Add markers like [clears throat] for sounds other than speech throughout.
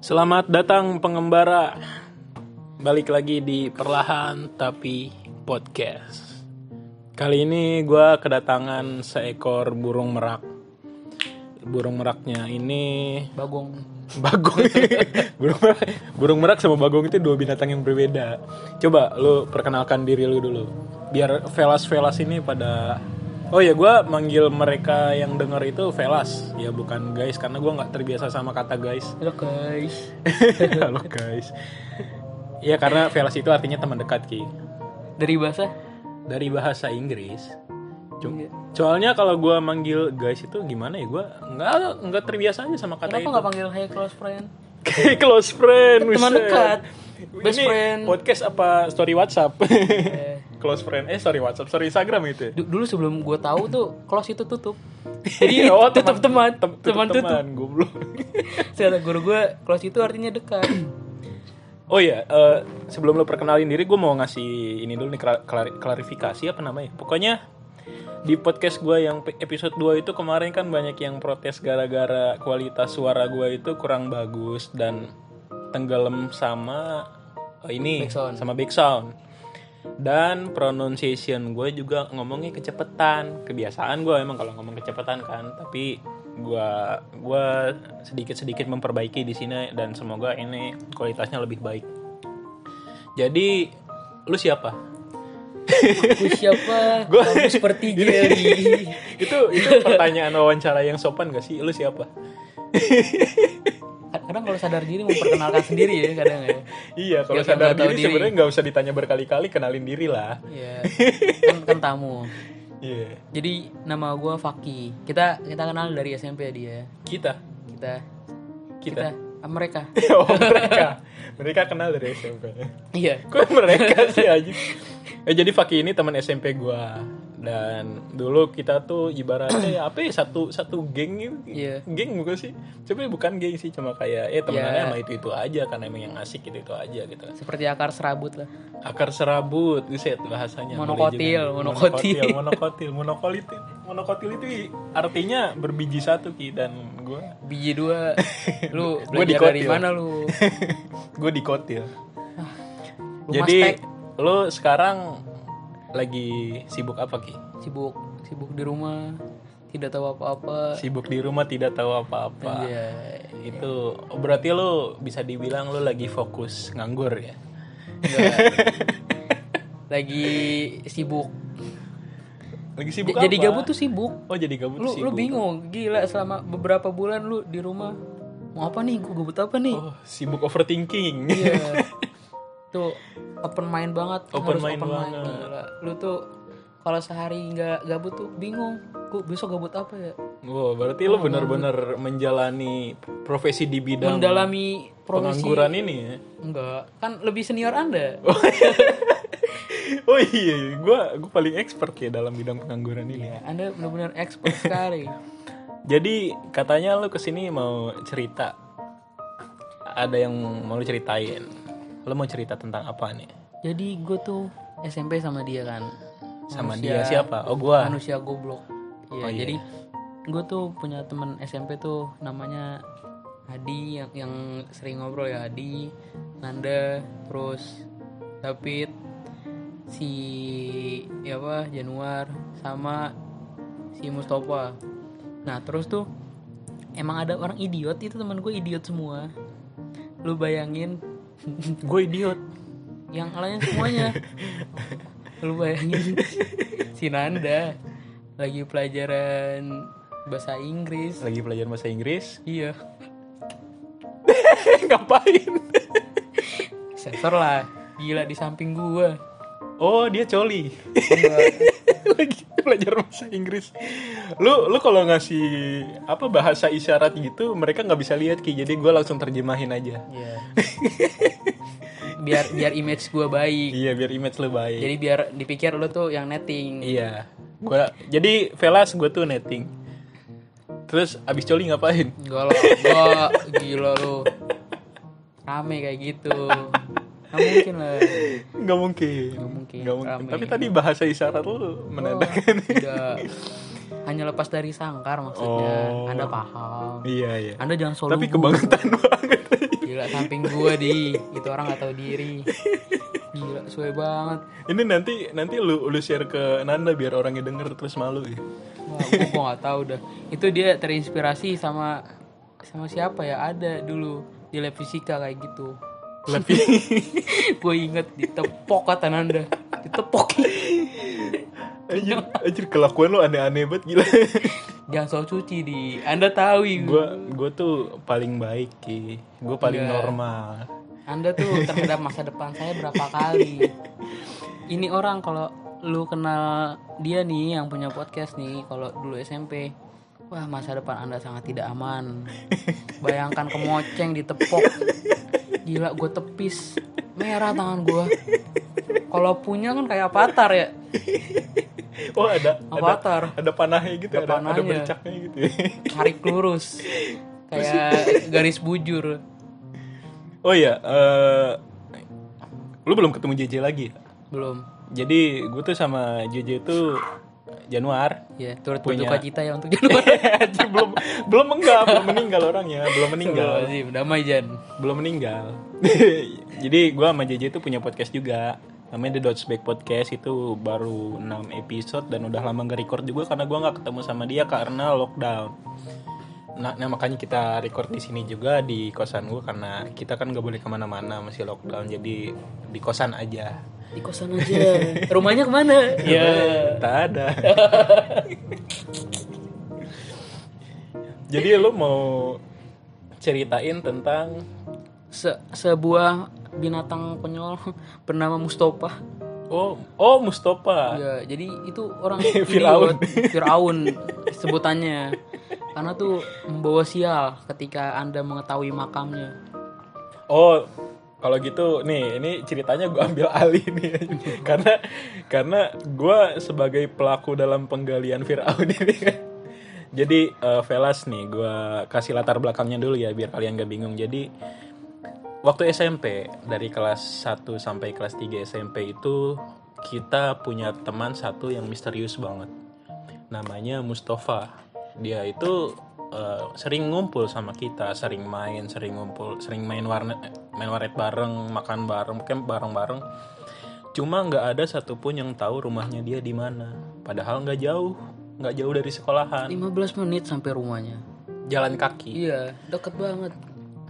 Selamat datang pengembara. Balik lagi di Perlahan Tapi Podcast. Kali ini gue kedatangan seekor burung merak. Burung meraknya ini Bagong. bagong. [laughs] burung merak, burung merak sama bagong itu dua binatang yang berbeda. Coba lu perkenalkan diri lu dulu. Biar velas-velas ini pada Oh ya, gue manggil mereka yang denger itu velas, ya bukan guys, karena gue nggak terbiasa sama kata guys. [laughs] Halo guys. Halo guys. Iya karena velas itu artinya teman dekat ki. Dari bahasa? Dari bahasa Inggris. Cum- Iya. Soalnya kalau gua manggil guys itu gimana ya? Gua nggak nggak terbiasa aja sama kata Kenapa itu. nggak panggil hey close friend? Kayak [laughs] close friend. Teman dekat. Best Ini friend. podcast apa story WhatsApp? [laughs] Close friend. Eh story WhatsApp, story Instagram itu. ya? du- dulu sebelum gue tahu tuh close itu tutup. Jadi [laughs] Oh, [laughs] tutup teman, tem- teman tutup. teman, goblok. [laughs] Kata guru gue close itu artinya dekat. [clears throat] Oh iya, eh, sebelum lo perkenalin diri, gue mau ngasih ini dulu nih klar- klari- klarifikasi apa namanya. Pokoknya di podcast gue yang episode 2 itu kemarin kan banyak yang protes gara-gara kualitas suara gue itu kurang bagus dan tenggelam sama eh, ini Backsound. sama back sound. Dan pronunciation gue juga ngomongnya kecepetan. Kebiasaan gue emang kalau ngomong kecepetan kan, tapi gue gua sedikit-sedikit memperbaiki di sini dan semoga ini kualitasnya lebih baik. Jadi lu siapa? Aku siapa? [laughs] Gua- Kamu seperti [laughs] Gary. itu itu pertanyaan wawancara yang sopan gak sih? Lu siapa? [laughs] Kadang kalau sadar diri memperkenalkan sendiri ya kadang ya. Iya, kalau Ya, sadar diri, diri. sebenarnya nggak usah ditanya berkali-kali, kenalin diri lah. Iya. Kan, [laughs] kan tamu. Iya. Jadi nama gue Faki. Kita kita kenal dari SMP ya dia. Kita. Kita Kita. ah, mereka. [laughs] oh, mereka. Mereka kenal dari SMP. Iya. Kok mereka sih aja? Eh jadi Faki ini teman SMP gua dan dulu kita tuh ibaratnya ya apa ya satu satu geng gitu. Iya. Geng bukan sih? Sebenarnya bukan geng sih, cuma kayak eh temenannya Iya. sama itu itu aja karena emang yang asik itu itu aja gitu. Seperti akar serabut lah. Akar serabut, buset bahasanya. Monokotil, juga. monokotil. monokotil, monokotil, monokotil. Itu artinya berbiji satu ki dan gua Biji dua. [laughs] Lu belajar dari mana lu? [laughs] gue dikotil. Lu Jadi lo sekarang lagi sibuk apa ki? sibuk sibuk di rumah, tidak tahu apa-apa. Sibuk di rumah tidak tahu apa-apa. Iya. Itu berarti lo bisa dibilang lo lagi fokus nganggur ya. [laughs] Lagi sibuk. Lagi sibuk J- Jadi apa? gabut tuh sibuk. Oh jadi gabut Lu sibuk. lu bingung, gila selama beberapa bulan lu di rumah. Mau apa nih? Gua gabut apa nih? Oh sibuk overthinking. Iya. [laughs] tuh open mind banget. Open harus mind open banget. Gila. Lu tuh kalau sehari nggak gabut tuh bingung. Gua besok gabut apa ya? Wow, berarti lo bener-bener menjalani profesi di bidang Mendalami profesi pengangguran ini ya. Enggak, kan lebih senior Anda. Oh iya, gue gue paling expert ya dalam bidang pengangguran ini. Ya, anda benar-benar expert sekali. [laughs] Jadi katanya lo ke sini mau cerita. Ada yang mau ceritain. Lo mau cerita tentang apa nih? Jadi gue tuh SMP sama dia kan. Sama Manusia- dia siapa? Oh gua. Manusia goblok. Iya, Oh, iya. jadi gue tuh punya teman SMP tuh namanya Hadi yang yang sering ngobrol ya Hadi, Nanda, terus David, si ya apa Januar sama si Mustafa. Nah terus tuh emang ada orang idiot itu teman gue idiot semua. Lu bayangin Gue idiot. yang lain semuanya [laughs] lu bayangin si Nanda lagi pelajaran bahasa Inggris Lagi belajar bahasa Inggris. iya [laughs] Ngapain? sensor lah gila di samping gua Oh dia coli. [laughs] Lagi belajar bahasa Inggris. Lu lu kalau ngasih apa bahasa isyarat gitu mereka nggak bisa lihat ki. Jadi gue langsung terjemahin aja. Iya. [laughs] biar biar image gua baik Iya biar image lu baik. jadi biar dipikir lu tuh yang netting Iya. Gua jadi Velas gue tuh netting. Terus abis coli ngapain? enggak lah enggak gila lu rame kayak gitu nggak mungkin lah Nggak mungkin. Nggak mungkin, Nggak mungkin. rame. Tapi tadi bahasa isyarat lu menandakan. tidak hanya lepas dari sangkar maksudnya Oh. anda paham iya iya. anda jangan solo Tapi kebangetan [laughs] banget. Gila samping gua di itu orang nggak tahu diri. Gila sesuai banget. Ini nanti nanti lu lu share ke Nanda biar orangnya denger terus malu ya. Wah, gua, gua nggak tahu dah. Itu dia terinspirasi sama sama siapa ya? Ada dulu di lab fisika kayak gitu. Lebih [laughs] gue inget ditepok kata Nanda. Ditepok. anjir, anjir kelakuan lu aneh-aneh banget gila. Jangan soal cuci di. Anda tahu gua gua tuh paling baik ki. Gua paling normal. Anda tuh terhadap masa depan saya berapa kali. Ini orang kalau lu kenal dia nih yang punya podcast nih kalau dulu SMP. Wah masa depan Anda sangat tidak aman. Bayangkan kemoceng ditepok. Gila gue tepis. Merah tangan gue. Kalau punya kan kayak avatar ya. Oh ada ada Avatar. ada panahnya gitu, Ada ada ada panahnya. bercaknya gitu. ya. Tarik lurus. Kayak garis bujur. Oh iya, eh lu belum ketemu JJ lagi ya? Belum. Jadi gue tuh sama JJ tuh Januar. Ya, turut Punya. berduka cita ya untuk Januari. [laughs] Anjir, belum belum enggak, belum meninggal orangnya, belum meninggal. Astagfirullahaladzim, damai Jan. belum meninggal. [laughs] Jadi gua sama JJ itu punya podcast juga. Namanya The Dots Back Podcast itu baru 6 episode dan udah lama nggak record juga karena gua nggak ketemu sama dia karena lockdown. Nah, nah, makanya kita record di sini juga di kosan gua karena kita kan nggak boleh ke mana-mana masih lockdown jadi di kosan aja. Di kosan aja. Rumahnya ke mana? Ya. Tak ada. [laughs] jadi lu mau ceritain tentang Se sebuah binatang konyol bernama Mustafa. oh oh Mustafa. Ya, jadi itu orang [laughs] Firaun. Firaun sebutannya. Karena tuh membawa sial ketika Anda mengetahui makamnya. Oh, kalau gitu nih, ini ceritanya gue ambil [laughs] alih nih, karena karena gue sebagai pelaku dalam penggalian Fir'aun ini. [laughs] Jadi eh, Velas nih, gue kasih latar belakangnya dulu ya biar kalian gak bingung. Jadi waktu SMP dari kelas 1 sampai kelas 3 SMP itu kita punya teman satu yang misterius banget. Namanya Mustafa. Dia itu eh, sering ngumpul sama kita, sering main, sering ngumpul, sering main warnet, main warnet bareng, makan bareng, mungkin bareng-bareng. Cuma nggak ada satupun yang tahu rumahnya dia di mana. Padahal nggak jauh, nggak jauh dari sekolahan, 15 menit sampai rumahnya. jalan kaki. Iya, deket banget.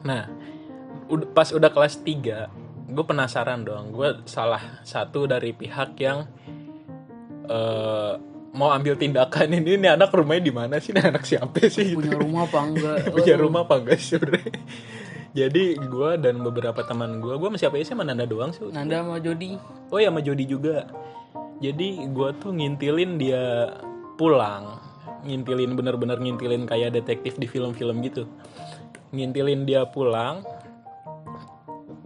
Nah, pas udah kelas 3, gue penasaran dong. Gue salah satu dari pihak yang eh, mau ambil tindakan ini. Ini anak rumahnya di mana sih? Ini anak siapa sih? Punya rumah apa enggak? [laughs] Punya rumah apa enggak sih sebenarnya? Jadi gue dan beberapa teman gue, gue sama siapa sih? Sama Nanda doang sih. Nanda sama Jody. Oh ya sama Jody juga. Jadi gue tuh ngintilin dia pulang, ngintilin bener-bener ngintilin kayak detektif di film-film gitu. Ngintilin dia pulang,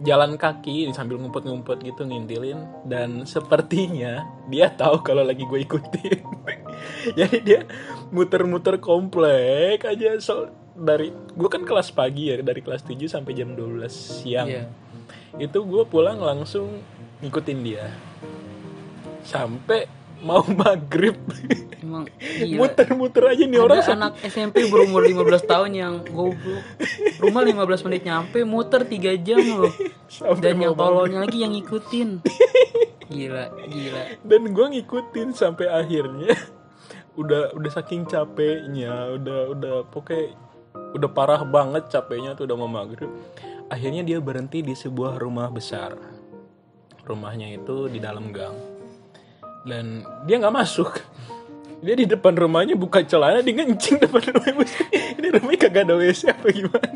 jalan kaki sambil ngumpet-ngumpet gitu ngintilin dan sepertinya dia tahu kalau lagi gue ikutin. [laughs] Jadi dia muter-muter komplek aja so dari gue kan kelas pagi ya dari kelas 7 sampai jam 12 siang Iya. itu gue pulang langsung ngikutin dia sampai mau maghrib Emang gila. [laughs] muter-muter aja nih orang Ada anak SMP berumur 15 tahun yang goblok. Rumah 15 menit nyampe, muter 3 jam loh. sampai Dan yang tololnya lagi yang ngikutin. Gila, gila. dan gue ngikutin sampai akhirnya udah udah saking capeknya udah udah pokoknya udah parah banget capeknya tuh udah mau maghrib akhirnya dia berhenti di sebuah rumah besar rumahnya itu di dalam gang dan dia nggak masuk. Dia di depan rumahnya buka celana dia ngencing depan rumahnya Maksudnya, ini rumahnya kagak ada WC apa gimana?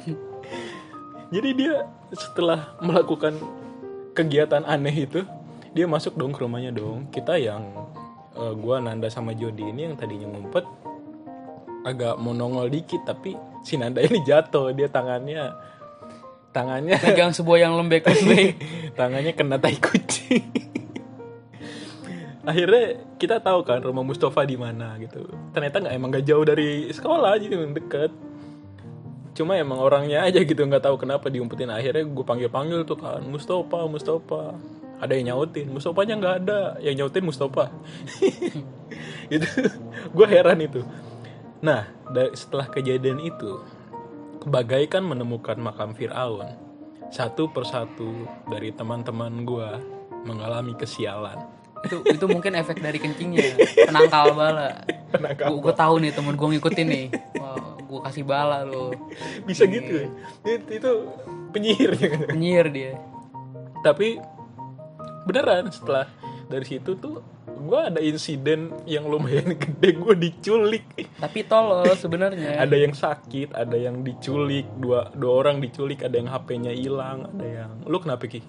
Jadi dia setelah melakukan kegiatan aneh itu dia masuk dong ke rumahnya dong. Kita yang eh, gua Nanda sama Jody ini yang tadinya ngumpet agak mau nongol dikit tapi si Nanda ini jatuh. Dia tangannya tangannya Pegang sebuah yang lembek-lembek. [laughs] tangannya kena tai kucing akhirnya kita tahu kan rumah Mustafa di mana gitu. Ternyata nggak emang nggak jauh dari sekolah gitu deket. Cuma emang orangnya aja gitu nggak tahu kenapa diumpetin. Akhirnya gue panggil panggil tuh kan Mustafa Mustafa. Ada yang nyautin Mustafanya nggak ada. Yang nyautin Mustafa. [laughs] Itu gue heran itu. Nah da- setelah kejadian itu bagaikan menemukan makam Fir'aun. Satu persatu dari teman-teman gue mengalami kesialan itu itu mungkin efek dari kencingnya. Penangkal bala. Penangkal gue tahu nih temen gue ngikutin nih. Wah, gue kasih bala lo bisa gitu ya? Itu, itu penyihirnya kan penyihir dia. Tapi beneran setelah dari situ tuh gue ada insiden yang lumayan [laughs] gede gue diculik. Tapi tolol sebenarnya. Ada yang sakit ada yang diculik dua dua orang diculik ada yang HP-nya hilang ada yang lu kenapa ki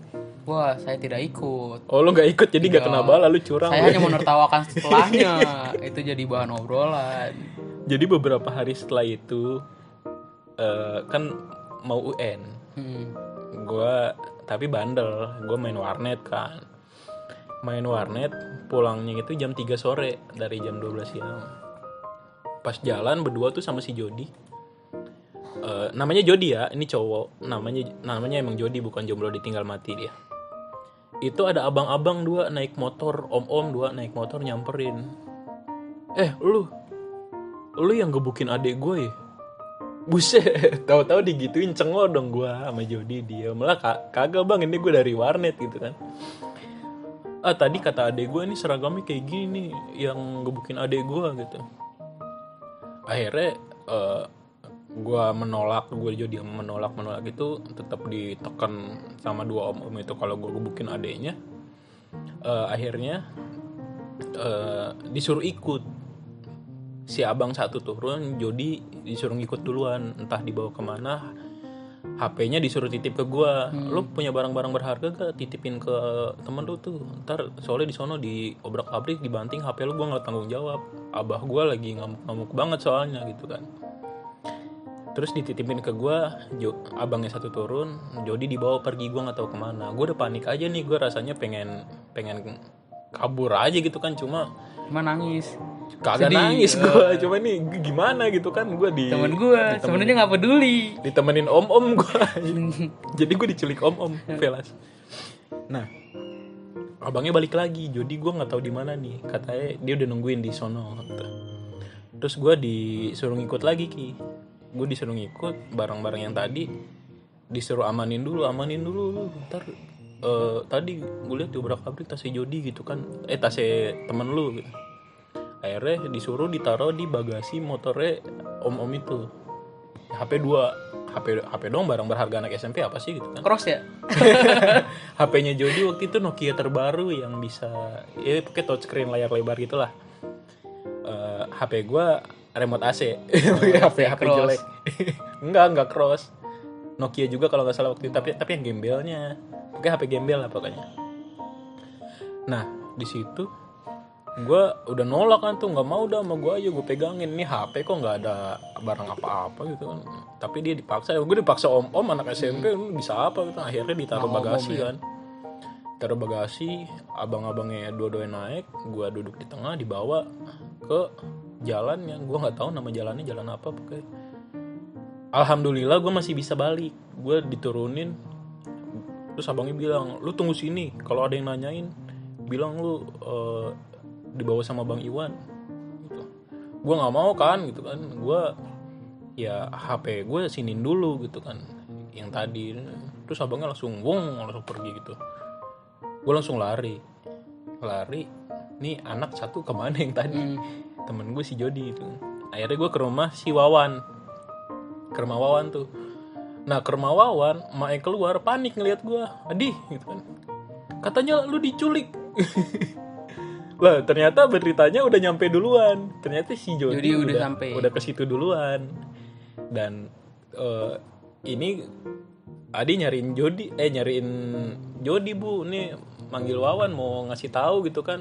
wah saya tidak ikut. Oh lu nggak ikut jadi nggak Iya. kena bala lu curang. Saya hanya [laughs] menertawakan setelahnya. Itu jadi bahan obrolan. Jadi beberapa hari setelah itu eh, kan mau UN hmm. gue tapi bandel. Gue main warnet kan. Main warnet pulangnya itu jam 3 sore dari jam 12 siang. Pas jalan berdua tuh sama si Jody Eh, namanya Jody ya ini cowok. Namanya namanya emang Jody bukan jomblo ditinggal mati dia. Itu ada abang-abang dua naik motor om-om dua naik motor nyamperin. Eh lu lu yang gebukin adik gue ya? Buset, [laughs] tahu-tahu digituin cengol dong gua sama Jody dia malah ka- kagak bang ini gue dari warnet gitu kan. Ah tadi kata adek gue ini seragamnya kayak gini nih yang gebukin adek gue gitu. Akhirnya eh, gua menolak gue jadi menolak menolak itu tetap ditekan sama dua om om itu kalau gue gebukin adeknya. Eh, akhirnya eh, disuruh ikut. Si abang satu turun Jody disuruh ngikut duluan entah dibawa ke mana HP-nya disuruh titip ke gua. Lu punya barang-barang berharga gak titipin ke temen lu tuh. Ntar soalnya di sono di obrak abrik dibanting HP lu gua nggak tanggung jawab. Abah gua lagi ngamuk-ngamuk banget soalnya gitu kan terus dititipin ke gua jo, abangnya satu turun Jody dibawa pergi gua nggak tahu ke mana. Gua udah panik aja nih gua rasanya pengen pengen kabur aja gitu kan cuma cuma nangis. Kagak Sedih. nangis gue cuma nih gimana gitu kan gue di temen gue sebenarnya nggak peduli. Ditemenin om om gue [laughs] jadi gue diculik om om velas. Nah abangnya balik lagi jadi gue nggak tahu di mana nih. Katanya dia udah nungguin di sono. Terus gue disuruh ngikut lagi ki gue disuruh ngikut barang-barang yang tadi disuruh amanin dulu amanin dulu ntar eh, tadi gue lihat di obrak abrik tasnya Jody gitu kan eh tasnya temen lu gitu. Akhirnya disuruh ditaruh di bagasi motornya om om itu HP 2 HP HP dong barang berharga anak SMP apa sih gitu kan? Cross ya? [laughs] HP-nya Jody waktu itu Nokia terbaru yang bisa ya pakai touchscreen layar lebar gitulah. Eh, HP gua remote AC HP HP cross. jelek. [laughs] enggak enggak cross. Nokia juga kalau nggak salah waktu itu tapi tapi yang gembelnya. Pakai HP gembel lah pokoknya. Nah di situ gue udah nolak kan tuh nggak mau dah sama gue aja gue pegangin. Nih HP kok nggak ada barang apa-apa gitu kan. Tapi dia dipaksa gue dipaksa om om anak SMP lu bisa apa gitu. Akhirnya ditaruh Mau bagasi ya. kan. Taruh bagasi abang-abangnya dua-duanya naik gue duduk di tengah dibawa ke jalannya gue nggak tahu nama jalannya jalan apa pokoknya. Alhamdulillah gue masih bisa balik. Gue diturunin. Terus abangnya bilang lu tunggu sini kalau ada yang nanyain bilang lu eh, dibawa sama bang Iwan. Gitu. Gue nggak mau kan gitu kan. Gue ya HP gue sinin dulu gitu kan yang tadi. Terus abangnya langsung wong langsung pergi gitu. Gue langsung lari. Lari nih anak satu ke mana yang tadi? Hmm. Temen gue si Jody itu. Akhirnya gue ke rumah si Wawan. Ke rumah Wawan tuh. Nah ke rumah Wawan emaknya keluar panik ngeliat gue adih gitu kan. Katanya lu diculik. [laughs] Lah ternyata beritanya udah nyampe duluan. Ternyata si Jody, Jody udah sampai. udah ke situ duluan. Dan eh, ini Adi nyariin Jody eh nyariin Jody bu. Nih manggil Wawan mau ngasih tahu gitu kan.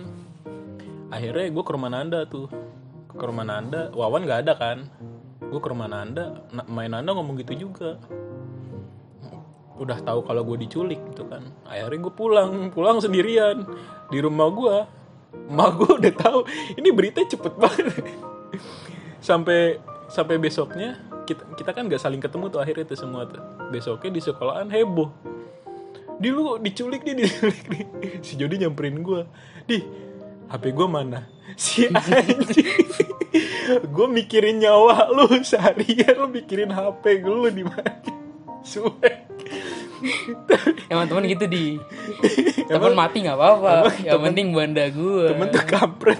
Akhirnya gue ke rumah Nanda tuh ke rumah Nanda. Wawan nggak ada kan? Gue ke rumah Nanda. Na- main Nanda ngomong gitu juga. Udah tahu kalau gue diculik gitu kan. Akhirnya gue pulang. Pulang sendirian. Di rumah gue emak gue udah tahu ini berita cepet banget. Sampai sampai besoknya kita kita kan nggak saling ketemu tuh akhirnya tuh semua tuh. Besoknya di sekolahan heboh. Di lu diculik nih diculik nih si Jody nyamperin gue di HP gue mana? [laughs] Si anjing. Gue mikirin nyawa lu seharian lu mikirin HP lu di mana? Suwe emang temen gitu di. Temen mati nggak apa-apa. Yang penting banda gue temen tuh kampret.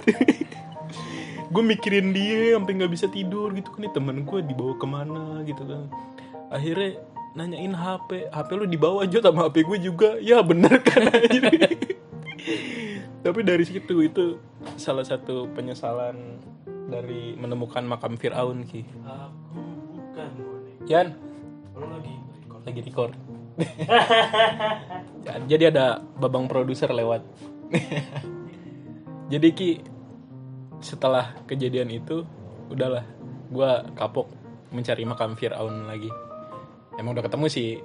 Gue mikirin dia sampai nggak bisa tidur gitu kan. Nih temen gue dibawa ke mana gitu kan. Akhirnya nanyain HP HP lu dibawa aja sama HP gue juga. Ya bener kan akhirnya. Tapi dari situ itu salah satu penyesalan dari menemukan makam Fir'aun ki. Aku bukan bonek. Yan? Lo lagi lagi record. [laughs] Jadi ada babang produser lewat. [laughs] Jadi ki setelah kejadian itu udahlah gua kapok mencari makam Fir'aun lagi. Emang udah ketemu sih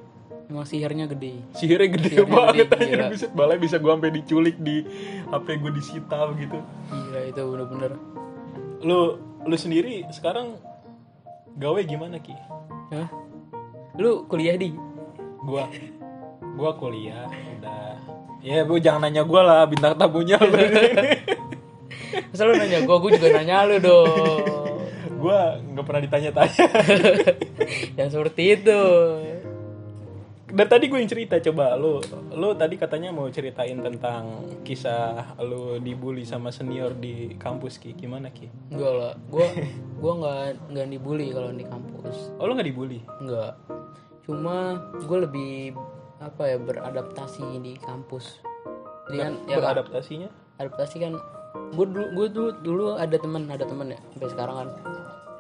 emang sihirnya gede. Sihirnya gede Sihirnya banget gede, gila. bisa balai bisa gua sampai diculik di HP gue disita gitu. Gila itu bener-bener. Lu lu sendiri sekarang gawe gimana ki? Hah? lu kuliah di? Gua gua kuliah udah. Ya bu jangan nanya gua lah bintang tamunya. [laughs] Lu masa lu nanya gue gue juga nanya lu dong. Gua nggak pernah ditanya-tanya. [laughs] Yang seperti itu dan tadi gue yang cerita coba lu lu tadi katanya mau ceritain tentang kisah lu dibully sama senior di kampus ki gimana ki Enggak lah, gue gue nggak nggak dibully kalau di kampus. oh lu nggak dibully Enggak. Cuma gue lebih apa ya beradaptasi di kampus. Kan ya kan, beradaptasinya adaptasi kan gue dulu gue dulu dulu ada teman ada teman ya sampai sekarang kan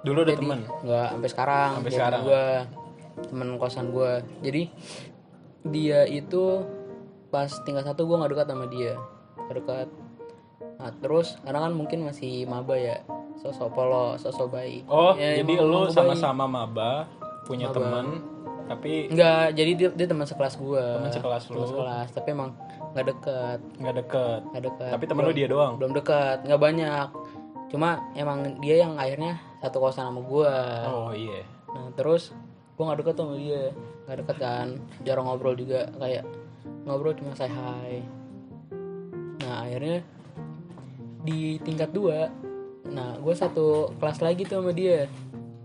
dulu ada teman nggak sampai sekarang Sampai sekarang. gue teman kosan gue jadi dia itu pas tingkat satu gue nggak dekat sama dia. Nggak dekat. Nah terus karena kan mungkin masih maba ya. Sosok polos sosok baik. Oh Ya, jadi lu sama-sama maba punya teman tapi Enggak, jadi dia, dia teman sekelas gue teman sekelas lu. teman sekelas tapi emang nggak deket nggak deket nggak deket tapi temen lu dia doang? belum dekat. Nggak banyak. Cuma emang dia yang akhirnya satu kosan sama gue oh iya. Nah terus gue nggak deket sama dia. Nggak deket kan. Jarang ngobrol juga. Kayak ngobrol cuma say hi. Nah akhirnya di tingkat dua nah gue satu kelas lagi tuh sama dia.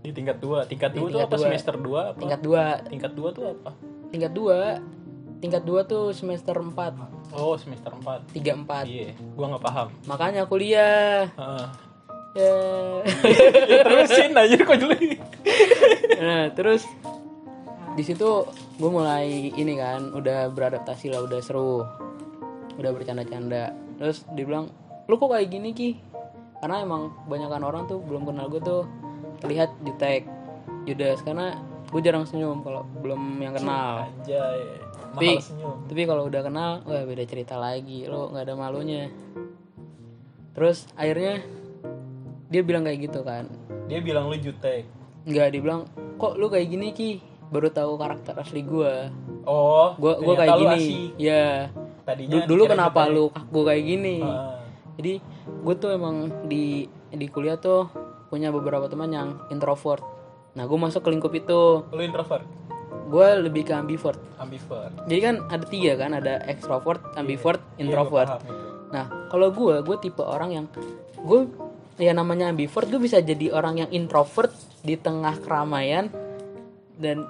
Di tingkat dua. Tingkat dua tuh apa dua. semester dua apa? Tingkat dua. Tingkat dua tuh apa? Tingkat dua. Tingkat dua tuh semester 4 oh semester empat. Tiga empat. Iya gua nggak paham. Makanya kuliah. Heeh. ya. [laughs] Ya terusin aja kok dulu nah terus di situ gue mulai ini kan udah beradaptasi lah udah seru. Udah bercanda-canda. Terus dia bilang lu kok kayak gini ki? Karena emang kebanyakan orang tuh belum kenal gue tuh terlihat jutek judes. Karena gue jarang senyum kalau belum yang kenal. Tapi senyum. tapi kalau udah kenal wah beda cerita lagi. Lo nggak ada malunya. Terus akhirnya dia bilang kayak gitu kan. Dia bilang lu jutek nggak dia bilang kok lu kayak gini ki? Baru tahu karakter asli gue oh gue gue ternyata kayak lu gini. asik. ya tadinya Du- dulu kenapa lu kaku kayak gini? Heeh. jadi gue tuh emang di di kuliah tuh punya beberapa teman yang introvert. Nah gue masuk ke lingkup itu. Lu introvert? Gue lebih ke ambivert. Ambivert. Jadi kan ada tiga kan ada extrovert ambivert Iya, gua introvert. paham itu. nah kalau gue gue tipe orang yang gue ya namanya ambivert gue bisa jadi orang yang introvert di tengah keramaian dan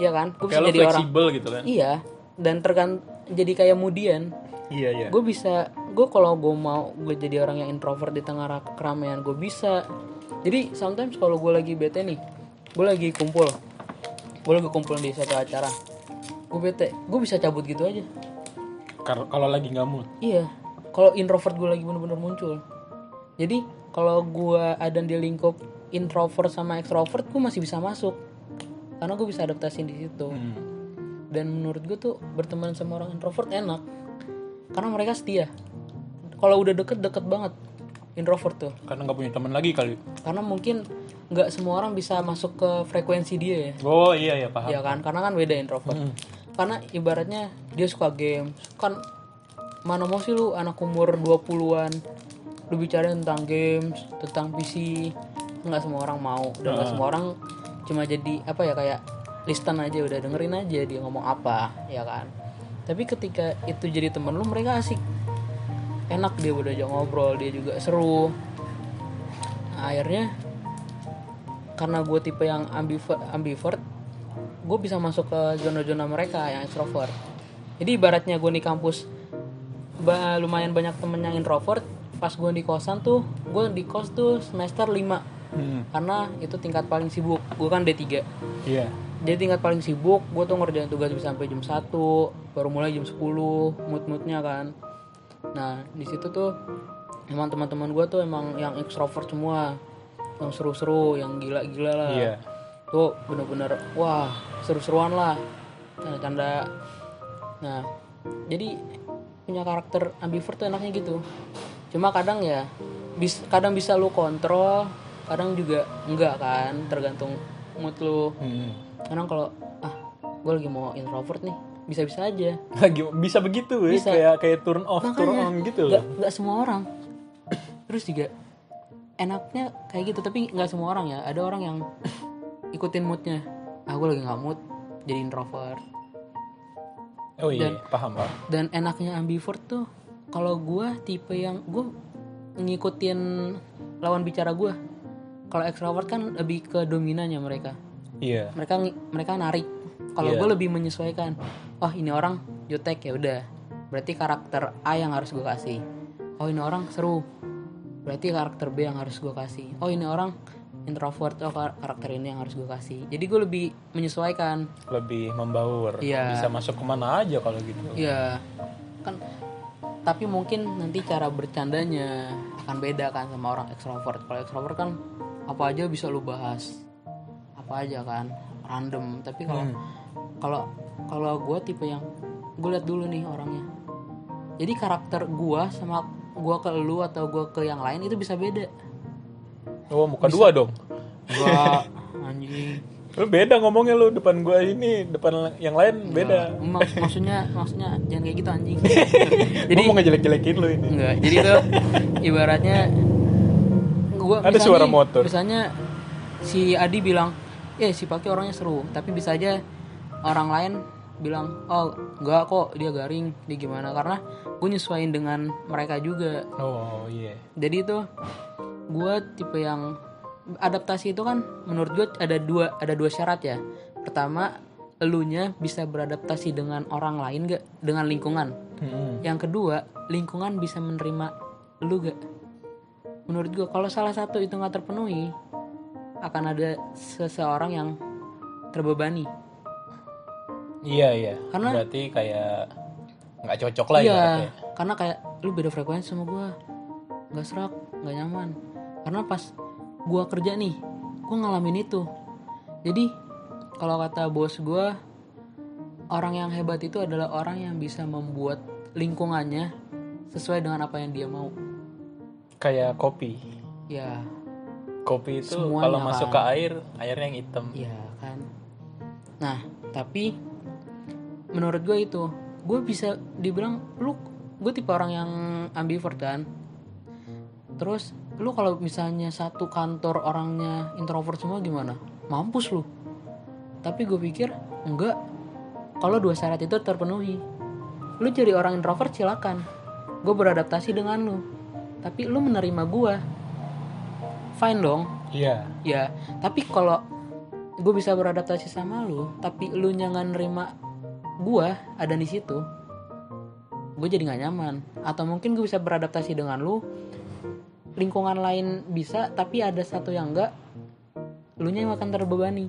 ya kan gue bisa jadi orang gitu kan? Iya dan tergan jadi kayak mudian iya iya. Gue bisa gue kalau gue mau gue jadi orang yang introvert di tengah ra- keramaian gue bisa. Jadi sometimes kalau gue lagi bete nih gue lagi kumpul gue lagi kumpul di satu acara gue bete gue bisa cabut gitu aja. Kalau lagi nggak mood? Iya kalau introvert gue lagi bener-bener muncul. Jadi kalau gue ada di lingkup introvert sama extrovert gue masih bisa masuk. Karena gue bisa adaptasi di situ. Hmm. dan menurut gue tuh berteman sama orang introvert enak. Karena mereka setia. Kalau udah deket deket banget introvert tuh. Karena nggak punya teman lagi kali. Karena mungkin nggak semua orang bisa masuk ke frekuensi dia ya. Oh iya ya paham. Ya kan? Karena kan beda introvert. Hmm. karena ibaratnya dia suka game. Kan mana mau sih lu anak umur 20-an lu bicara tentang games tentang PC nggak semua orang mau. Dan nggak semua orang cuma jadi apa ya kayak listen aja udah dengerin aja dia ngomong apa ya kan. Tapi ketika itu jadi temen lu mereka asik. Enak dia udah aja ngobrol dia juga seru. Nah, akhirnya karena gue tipe yang ambivert, ambivert gue bisa masuk ke zona-zona mereka yang extrovert. Jadi ibaratnya gue di kampus ba- lumayan banyak temen yang introvert pas gue di kosan tuh gue di kos tuh semester 5 Hmm. karena itu tingkat paling sibuk. Gue kan D3 Iya. jadi tingkat paling sibuk gue tuh ngerjain tugas bisa sampai jam 1 baru mulai jam 10 mood moodnya kan. Nah di situ tuh emang teman-teman gue tuh emang yang ekstrovert semua. Yang seru-seru yang gila-gila lah. Iya. tuh bener-bener wah seru-seruan lah. Canda-canda nah jadi punya karakter ambivert tuh enaknya gitu cuma kadang ya bis, kadang bisa lu kontrol kadang juga enggak kan tergantung mood lu Hmm. kadang kalau ah gue lagi mau introvert nih bisa-bisa aja Lagi bisa begitu ya, Bisa. kayak kayak turn off, turn Makanya, on gitu loh. nggak semua orang terus juga enaknya kayak gitu tapi nggak semua orang ya ada orang yang ikutin moodnya ah gue lagi nggak mood jadi introvert Oh iya, paham paham. dan enaknya ambivert tuh kalau gue tipe yang gue ngikutin lawan bicara gue kalau extrovert kan lebih ke dominannya mereka. Iya. mereka ngi- mereka narik. Kalau Iya. gue lebih menyesuaikan. Oh ini orang jutek ya udah. Berarti karakter A yang harus gue kasih. Oh ini orang seru. Berarti karakter B yang harus gue kasih. Oh ini orang introvert. Oh kar- karakter ini yang harus gue kasih. Jadi gue lebih menyesuaikan. Lebih membaur. Iya. Bisa masuk ke mana aja kalau gitu. Iya. kan tapi mungkin nanti cara bercandanya akan beda kan sama orang ekstrovert kalau ekstrovert kan apa aja bisa lu bahas. Apa aja kan random. Tapi kalau Hmm. kalau kalau gue tipe yang gue lihat dulu nih orangnya. Jadi karakter gue sama gue ke lu atau gue ke yang lain itu bisa beda. Oh, muka dua dong. gue [laughs] anjing Lu beda ngomongnya lu depan gua ini, depan yang lain beda. Mak- maksudnya maksudnya jangan kayak gitu anjing [laughs] Jadi mau ngejelek-jelekin lu ini. Enggak, jadi tuh ibaratnya gua Ada misalnya suara motor. Misalnya si Adi bilang, "Eh, si Paki orangnya seru." Tapi bisa aja orang lain bilang, "Oh, enggak kok, dia garing, dia gimana?" Karena gue nyesuaiin dengan mereka juga. Oh iya. Jadi itu gue tipe yang adaptasi itu kan menurut gue ada dua ada dua syarat ya. Pertama, elunya bisa beradaptasi dengan orang lain gak dengan lingkungan. Hmm. Yang kedua, lingkungan bisa menerima lu gak? Menurut gue, kalau salah satu itu nggak terpenuhi, akan ada seseorang yang terbebani. Iya iya. Karena- berarti kayak nggak cocok lah iya, ibaratnya. karena kayak lu beda frekuensi sama gue, nggak serak, nggak nyaman. Karena pas gue kerja nih, gue ngalamin itu. Jadi kalau kata bos gue, orang yang hebat itu adalah orang yang bisa membuat lingkungannya sesuai dengan apa yang dia mau. Kayak kopi. Ya, Kopi itu Semuanya kalau masuk ke kan. air, airnya yang hitam. Iya kan. Nah, tapi menurut gue itu, gue bisa dibilang lu, gue tipe orang yang ambivert kan. Terus lu kalau misalnya satu kantor orangnya introvert semua gimana? Mampus lu. Tapi gue pikir enggak. Kalau dua syarat itu terpenuhi, lu jadi orang introvert silakan. Gue beradaptasi dengan lu. Tapi lu menerima gue. Fine dong Iya. ya tapi kalau gue bisa beradaptasi sama lu tapi lu nggak nerima gue ada di situ gue jadi nggak nyaman atau mungkin gue bisa beradaptasi dengan lu lingkungan lain bisa tapi ada satu yang enggak lu nya yang akan terbebani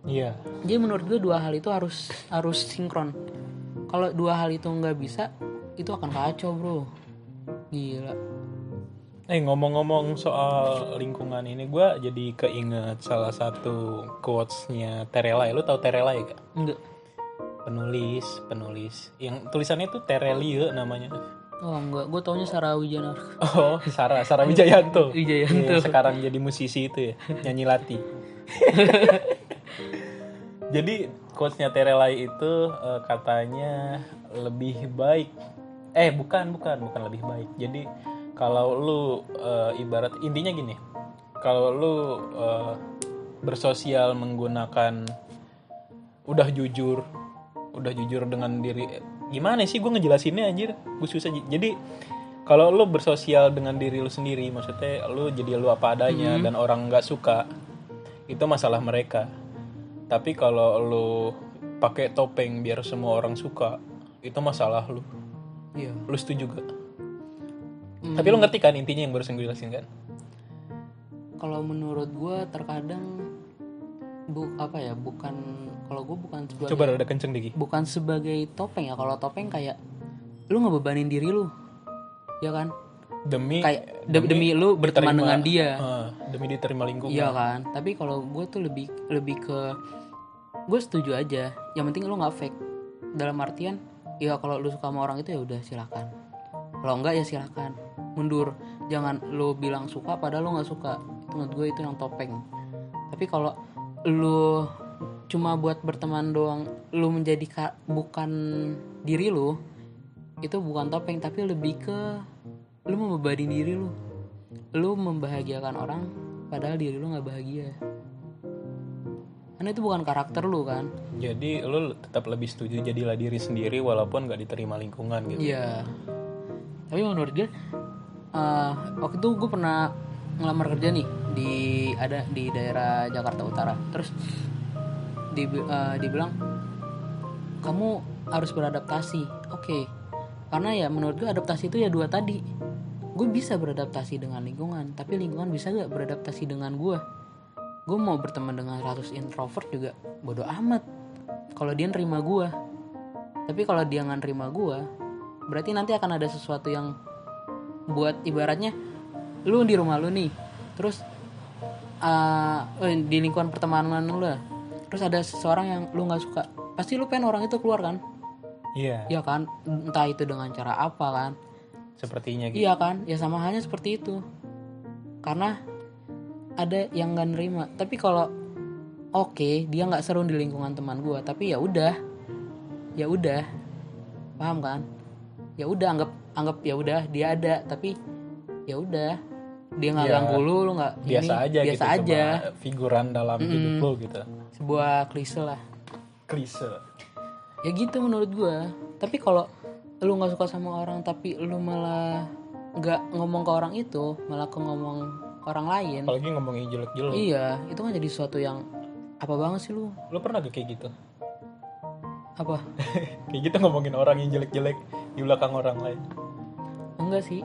Iya. jadi menurut gue dua hal itu harus harus sinkron kalau dua hal itu nggak bisa itu akan kacau bro gila Eh ngomong-ngomong soal lingkungan ini, gua jadi keinget salah satu quotes-nya Terelai. Lu tahu Terelai gak? enggak Penulis, penulis. Yang tulisannya tuh Terelie namanya. Oh enggak gue taunya Sarah Wijana Oh, Sarah, Sarah Wijayanto. [laughs] Wijayanto. Iya, sekarang jadi musisi itu ya, nyanyi lati. [laughs] jadi quotes-nya Terelai itu eh, katanya lebih baik. Eh, bukan, bukan, bukan lebih baik. Jadi kalau lu eh, ibarat intinya gini. Kalau lu eh, bersosial menggunakan udah jujur, udah jujur dengan diri gimana sih gue ngejelasinnya anjir gue susah jadi kalau lu bersosial dengan diri lu sendiri maksudnya lu jadi lu apa adanya dan orang nggak suka itu masalah mereka Tapi kalau lu pakai topeng biar semua orang suka, itu masalah lu. iya Lu setuju gak? Hmm. Tapi lu ngerti kan intinya yang barusan gue jelasin kan? kalau menurut gue terkadang bu apa ya bukan kalau gue bukan sebagai Coba rada kenceng dikit. bukan sebagai topeng ya. Kalau topeng kayak lu ngebebanin diri lu. Ya kan? Demi kayak de- demi, lu berteman diterima- dengan dia. Ah, demi diterima lingkungan. iya kan? Tapi kalau gue tuh lebih lebih ke gue setuju aja. Yang penting lu nggak fake. Dalam artian ya kalau lu suka sama orang itu ya udah silakan. Kalau enggak ya silakan. Mundur. Jangan lu bilang suka padahal lu nggak suka. Itu menurut gue itu yang topeng. Tapi kalau lu cuma buat berteman doang. Lu menjadi ka- bukan diri lu itu bukan topeng tapi lebih ke lu membebani diri lu. Lu membahagiakan orang padahal diri lu nggak bahagia. Karena itu bukan karakter lu kan? Jadi lu tetap lebih setuju jadilah diri sendiri walaupun gak diterima lingkungan gitu. iya. Tapi menurut gue eh, waktu itu gue pernah ngelamar kerja nih di ada di daerah Jakarta Utara. Terus di, eh, dibilang kamu harus beradaptasi. Oke karena ya menurut gue adaptasi itu ya dua tadi. Gue bisa beradaptasi dengan lingkungan tapi lingkungan bisa gak beradaptasi dengan gue gue mau berteman dengan 100 introvert juga bodoh amat kalau dia nerima gue tapi kalau dia nggak nerima gue berarti nanti akan ada sesuatu yang buat ibaratnya lu di rumah lu nih terus uh, di lingkungan pertemanan lu lah terus ada seseorang yang lu nggak suka pasti lu pengen orang itu keluar kan Iya, Iya kan entah itu dengan cara apa kan sepertinya gitu. Iya kan, ya sama halnya seperti itu. Karena ada yang nggak nerima. Tapi kalau oke dia nggak seru di lingkungan teman gue, tapi ya udah, ya udah, paham kan? Ya udah anggap anggap ya udah dia ada, tapi ya udah dia nggak Ya, ganggu lu, lu nggak Biasa ini, aja biasa gitu aja. figuran dalam hidup lu gitu. Sebuah klise lah. Klise. Ya gitu menurut gue. Tapi kalau lu nggak suka sama orang tapi lu malah nggak ngomong ke orang itu, malah ke ngomong ke orang lain. Apalagi ngomongin jelek-jelek. Iya, itu kan jadi sesuatu yang apa banget sih lu? Lu pernah gak kayak gitu? Apa? [laughs] kayak gitu ngomongin orang yang jelek-jelek di belakang orang lain. Enggak sih.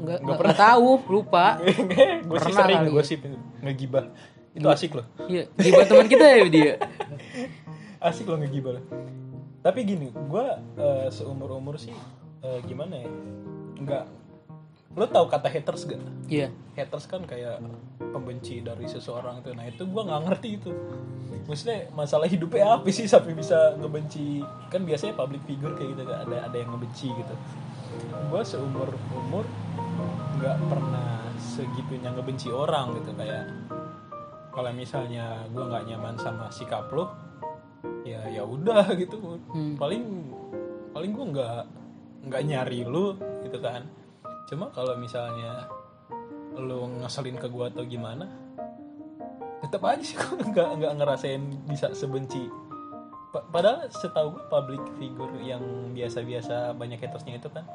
Enggak, Nggak enggak, tahu, lupa. [laughs] gue sih Pernah sering kali ya. ngegibah. Itu asik loh. Iya, gibah teman kita ya dia. [laughs] Asik loh ngegibah. Tapi gini, gue seumur umur sih eh, gimana ya? Enggak. Lo tau kata haters gak? Iya. Haters kan kayak pembenci dari seseorang itu. Nah itu gue nggak ngerti itu. Maksudnya masalah hidupnya apa sih sampai bisa ngebenci? Kan biasanya public figure kayak gitu kan ada ada yang ngebenci gitu. Gue seumur umur nggak pernah segitunya ngebenci orang gitu kayak kalau misalnya gue nggak nyaman sama sikap lo ya ya udah gitu. Hmm. paling paling gue nggak nggak nyari lu gitu kan. Cuma kalau misalnya lu ngeselin ke gue atau gimana tetap aja sih gue nggak nggak ngerasain bisa sebenci. Pa- padahal setahu gue public figure yang biasa-biasa banyak hatersnya itu kan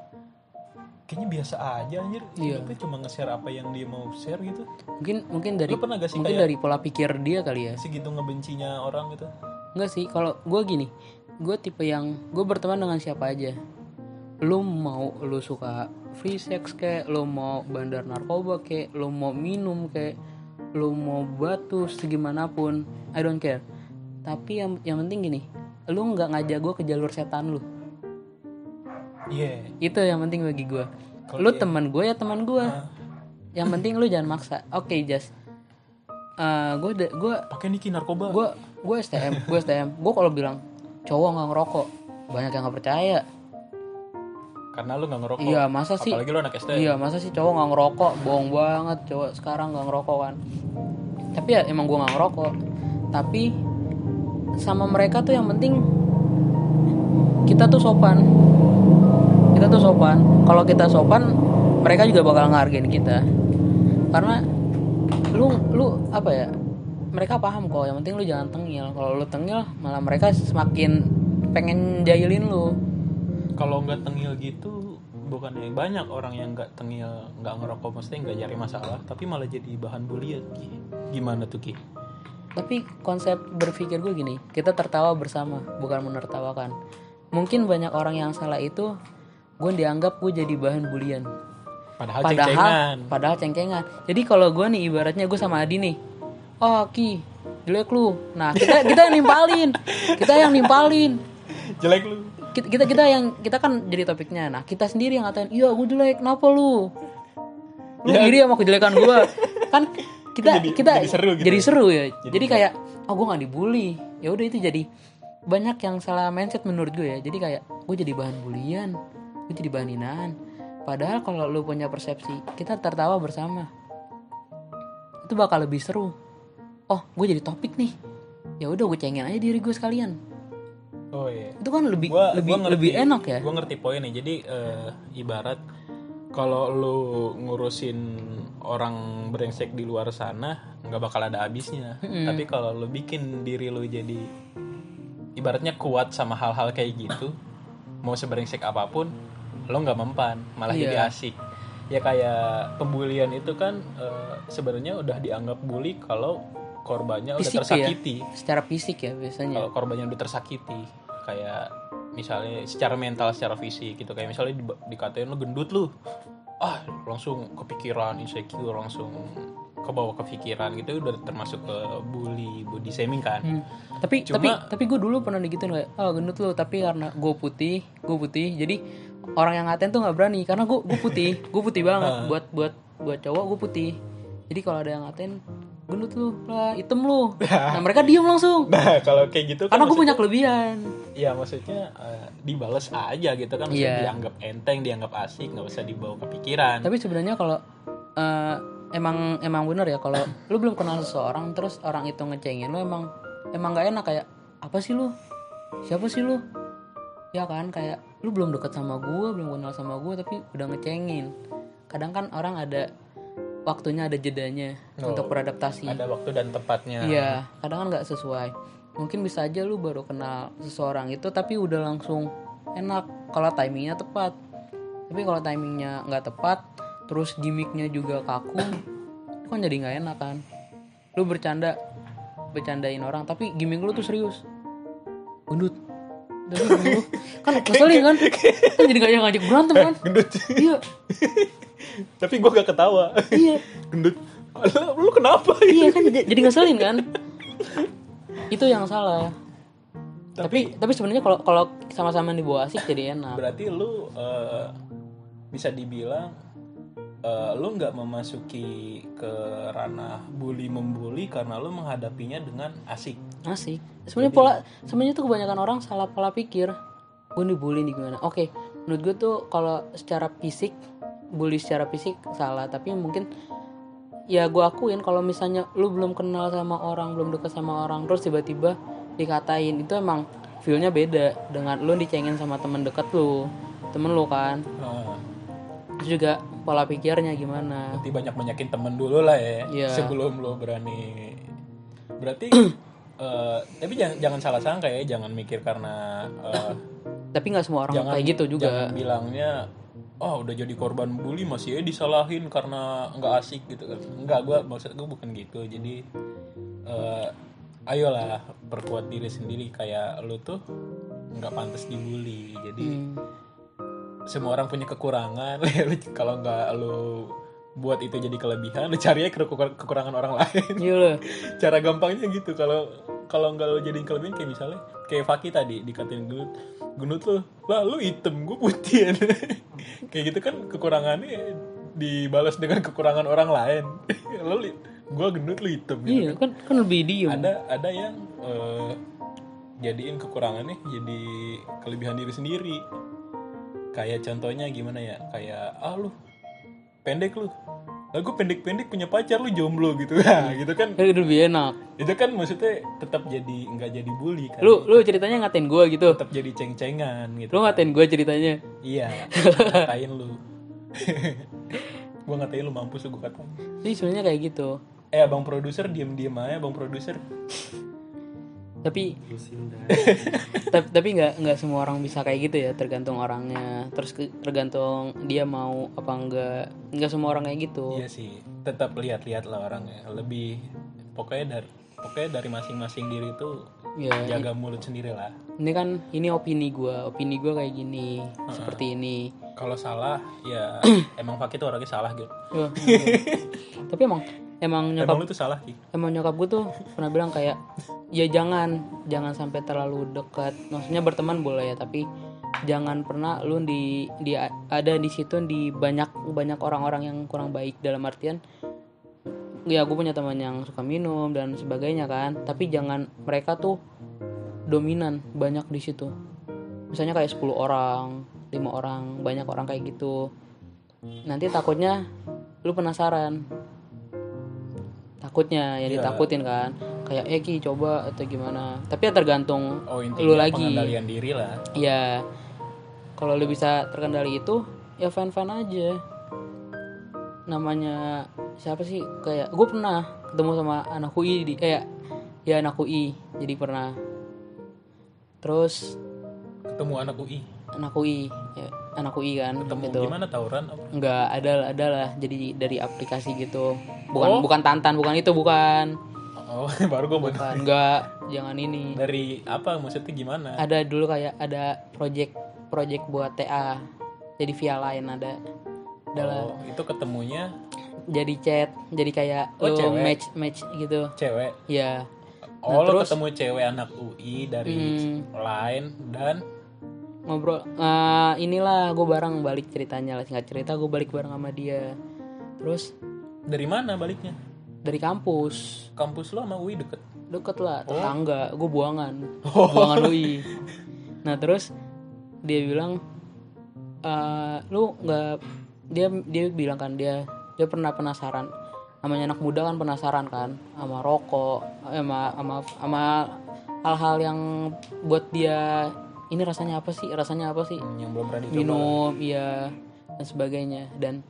kayaknya biasa aja anjir Iya. hidupnya cuma nge-share apa yang dia mau share gitu Mungkin mungkin dari Lu pernah gak sih mungkin dari pola pikir dia kali ya. segitu ngebencinya orang gitu Enggak sih, kalau gue gini, gue tipe yang gue berteman dengan siapa aja. Lu mau lu suka free sex kayak, lu mau bandar narkoba kayak, lu mau minum kayak, lu mau batu segimanapun, I don't care. Tapi yang yang penting gini, lu nggak ngajak gue ke jalur setan lu. Iya. Itu yang penting bagi gue. Lu dia- teman gue ya teman gue. Ah. Yang penting lu jangan maksa. Oke, just gue gue pakai niki narkoba. gue gue STM gue STM gue kalau bilang cowok nggak ngerokok. Banyak yang nggak percaya. Karena lu nggak ngerokok. Iya masa sih? Apalagi lu anak SD iya masa sih cowok nggak ngerokok? Bohong banget cowok sekarang nggak ngerokok kan. Tapi ya emang gue nggak ngerokok. Tapi sama mereka tuh yang penting kita tuh sopan kita tuh sopan. Kalau kita sopan mereka juga bakal ngehargain kita. Karena lu lu apa ya? Mereka paham kok yang penting lu jangan tengil. Kalau lu tengil malah mereka semakin pengen jahilin lu. Kalau nggak tengil gitu bukannya banyak orang yang nggak tengil nggak ngerokok mesti nggak cari masalah tapi malah jadi bahan bulian Ki. gimana tuh ki? Tapi konsep berpikir gue gini kita tertawa bersama bukan menertawakan. Mungkin banyak orang yang salah itu gue dianggap gue jadi bahan bulian. Padahal, padahal ceng-cengan. padahal cengkengan jadi kalau gue nih ibaratnya gue sama Adi nih oh ki jelek lu. Nah kita kita yang nimpalin. Kita yang nimpalin. Jelek lu. Kita kita, kita yang kita kan jadi topiknya. Nah kita sendiri yang ngatain iya gue jelek kenapa lu? Lu Ya. iri sama kejelekan gue kan kita jadi- kita jadi seru gitu. jadi seru ya. Jadi jadi, kayak oh gue nggak dibully. Ya udah itu jadi banyak yang salah mindset menurut gue ya. Jadi kayak gue jadi bahan bulian gue jadi bahan hinaan padahal kalau lu punya persepsi kita tertawa bersama. Itu bakal lebih seru. Oh gue jadi topik nih. Ya udah gue cengin aja diri gue sekalian. Oh iya. Itu kan lebih Gua- lebih gua ngerti- lebih enak ya? gue ngerti poinnya jadi eh, ibarat kalau lu ngurusin orang brengsek di luar sana nggak bakal ada habisnya. Tapi kalau lu bikin diri lu jadi ibaratnya kuat sama hal-hal kayak gitu mau sebrengsek apa pun lo nggak mempan malah Iya. jadi asik. Ya kayak pembulian itu kan eh, sebenarnya udah dianggap bully kalau korbannya udah Fisik ya? tersakiti. Secara fisik ya biasanya. Kalau korbannya udah tersakiti kayak misalnya secara mental secara fisik gitu. Kayak misalnya di, dikatain lu gendut lu. Ah langsung kepikiran insecure langsung ke bawah kepikiran gitu udah termasuk ke bully body shaming kan. Hmm. tapi Cuma- tapi tapi gue dulu pernah digituin kayak oh gendut lu tapi karena gue putih gue putih. Jadi orang yang ngatain tuh nggak berani karena gue gue putih gue putih [laughs] banget. Buat buat buat cowok gue putih. Jadi kalau ada yang ngatain gendut lu lah hitam lu. [laughs] Nah mereka diem langsung. Nah kalau kayak gitu kan karena gue punya kelebihan. Ya maksudnya eh, dibales aja gitu kan. Maksudnya Iya. dianggap enteng dianggap asik nggak usah dibawa kepikiran. Tapi sebenarnya kalau eh, emang emang bener ya kalau [laughs] lu belum kenal seseorang terus orang itu ngecengin lu emang emang nggak enak kayak apa sih lu? Siapa sih lu? Ya kan kayak lu belum deket sama gue belum kenal sama gue tapi udah ngecengin. Kadang kan orang ada waktunya ada jedanya Oh, untuk beradaptasi. ada waktu dan tempatnya. Iya kadang kan nggak sesuai. Mungkin bisa aja lu baru kenal seseorang itu tapi udah langsung enak. Kalau timingnya tepat. Tapi kalau timingnya nggak tepat terus gimmicknya juga kaku kan jadi nggak enak kan. Lu bercanda bercandain orang tapi gimmick lu tuh serius. Gendut tapi kan [laughs] ngeselin kan. Kan jadi ngajak ngajak berantem kan. Gendut. Iya. [laughs] Tapi gue gak ketawa. Iya. [laughs] Gendut. Lu, kenapa? Iya kan jadi ngeselin kan. Itu yang salah. Tapi tapi sebenarnya kalau kalau sama-sama dibawa asik jadi enak. Berarti lu eh, bisa dibilang eh, lu nggak memasuki ke ranah bully membuli karena lu menghadapinya dengan asik. Asik. Sebenarnya pola sebenarnya tuh kebanyakan orang salah pola pikir. Gue dibully nih gimana? Oke menurut gue tuh kalau secara fisik bully secara fisik salah. Tapi mungkin ya gue akuin kalau misalnya lu belum kenal sama orang belum dekat sama orang terus tiba-tiba dikatain itu emang feelnya beda dengan lu dicengin sama temen deket lu temen lu kan. Nah, terus juga pola pikirnya gimana. Berarti banyak banyakin temen dulu lah ya Iya. sebelum lu berani. Berarti eh, tapi jangan jangan salah sangka ya jangan mikir karena eh, tapi nggak semua orang jangan kayak gitu juga. jangan bilangnya oh udah jadi korban bully masih ya disalahin karena nggak asik gitu kan. Nggak gue maksud gue bukan gitu. Jadi eh, ayolah perkuat diri sendiri. Kayak lu tuh nggak pantas dibully. Jadi Hmm. Semua orang punya kekurangan. [laughs] Kalau nggak lu buat itu jadi kelebihan lu cari aja kekur- kekurangan orang lain. Iya loh. [laughs] Cara gampangnya gitu. Kalau kalau nggak lo jadiin kelebihan kayak misalnya kayak Faki tadi dikatain gendut. Gendut lo lah lu hitam gue putih. [laughs] Kayak gitu kan kekurangannya dibalas dengan kekurangan orang lain. Lo gue gendut lu hitam. Gitu iya kan kan lebih diem. Ada ada yang eh, jadiin kekurangannya jadi kelebihan diri sendiri kayak contohnya gimana ya? Kayak ah lu pendek lu. Lah gue pendek-pendek punya pacar lu jomblo gitu. [laughs] Nah gitu kan. Kan lebih enak. Itu kan maksudnya tetap jadi nggak jadi bully kan. Lu lu ceritanya ngatain gue gitu? Tetap jadi ceng-cengan gitu lu ngatain gue ceritanya? Iya ngatain lu. [laughs] Gue ngatain lu mampus gue katain jadi sebenarnya kayak gitu. Eh abang produser diem-diem aja abang produser tapi [laughs] tapi tapi nggak nggak semua orang bisa kayak gitu ya tergantung orangnya. Terus ke- tergantung dia mau apa enggak nggak semua orang kayak gitu. Iya sih tetap lihat-lihat lah orangnya. Lebih pokoknya dari pokoknya dari masing-masing diri itu ya jaga mulut sendiri lah ini kan ini opini gua. Opini gua kayak gini seperti ini. Kalau salah ya [clears throat] emang Fakih tuh orangnya salah gitu tapi emang emang nyokap emang lu tuh salah Ki. Emang nyokap gue tuh pernah bilang kayak ya jangan. Jangan sampai terlalu dekat. Maksudnya berteman boleh ya tapi jangan pernah lu di di ada di situ di banyak banyak orang-orang yang kurang baik. Dalam artian ya gue punya teman yang suka minum dan sebagainya kan. Tapi jangan mereka tuh dominan banyak di situ. Misalnya kayak 10 orang lima orang banyak orang kayak gitu. Nanti takutnya lu penasaran. Takutnya ya Iya. ditakutin kan kayak Eki coba atau gimana. Tapi ya tergantung oh lu lagi. pengendalian diri lah. Ya kalau lu bisa terkendali itu ya fine fine aja. Namanya siapa sih? Kayak gue pernah ketemu sama anak UI di kayak ya anak UI jadi pernah. Terus ketemu anak UI anak UI ya anak UI kan ketemu gitu. gimana tawuran apa? Nggak ada ada lah jadi dari aplikasi gitu. Oh. bukan bukan tantan bukan itu bukan oh [laughs] baru gue bener bukan nggak jangan ini. Dari apa? Maksudnya gimana? Ada dulu kayak ada project project buat TA jadi via lain ada. Adalah oh, itu ketemunya? Jadi chat jadi kayak Oh, cewek. match match gitu. Cewek? Ya oh Nah, lo terus- ketemu cewek anak UI dari Hmm. lain dan? Ngobrol Eh, inilah gue bareng balik ceritanya lah singkat cerita gue balik bareng sama dia. Terus? Dari mana baliknya dari kampus. Kampus lo sama UI deket? Deket lah Oh. tetangga. Gue buangan. Buangan UI. [laughs] Nah terus dia bilang eh lu nggak dia dia bilang kan dia dia pernah penasaran. Namanya anak muda kan penasaran kan sama rokok sama sama sama hal-hal yang buat dia ini rasanya apa sih? Rasanya apa sih? Yang belum pernah dicoba. Minum iya dan sebagainya. Dan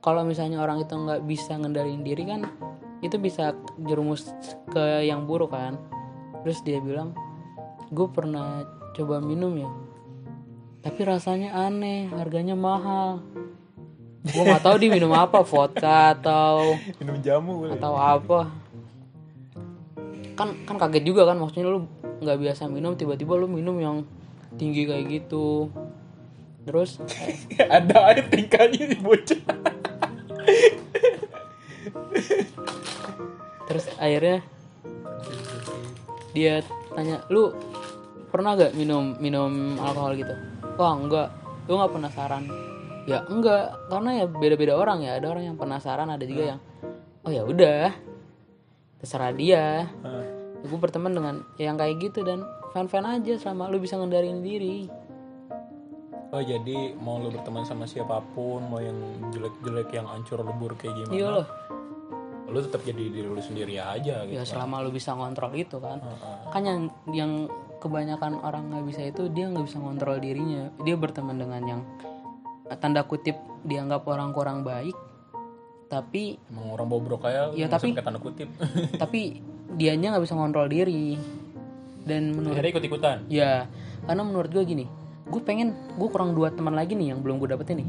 kalau misalnya orang itu nggak bisa ngendalin diri kan itu bisa jerumus ke yang buruk kan. Terus dia bilang gue pernah coba minum ya tapi rasanya aneh harganya mahal. Gue nggak tahu dia minum apa vodka atau minum jamu kali. atau apa. Kan kan kaget juga kan maksudnya lu nggak biasa minum tiba-tiba lu minum yang tinggi kayak gitu. Terus [laughs] ada aja tingkahnya di bocah [laughs] terus akhirnya dia tanya lu pernah gak minum minum alkohol gitu? Wah enggak. Lu nggak penasaran. Ya enggak. Karena ya beda-beda orang ya. Ada orang yang penasaran ada juga yang oh ya udah. Terserah dia. Hah. gue berteman dengan yang kayak gitu dan fan fan aja selama lu bisa ngendaliin diri. Oh jadi mau lo berteman sama siapa pun mau yang jelek-jelek yang ancur lebur kayak gimana? Iya loh lo tetap jadi diri lo sendiri aja gitu ya selama lu bisa ngontrol itu kan. Heeh. kan yang yang kebanyakan orang nggak bisa itu dia nggak bisa ngontrol dirinya. Dia berteman dengan yang tanda kutip dianggap orang kurang baik tapi emang orang bobrok kayak masuk tapi- tanda kutip. [laughs] tapi dianya nggak bisa ngontrol diri. Dan menurut akhirnya ikut ikutan ya karena menurut gue gini gue pengen gue kurang dua teman lagi nih yang belum gue dapetin nih.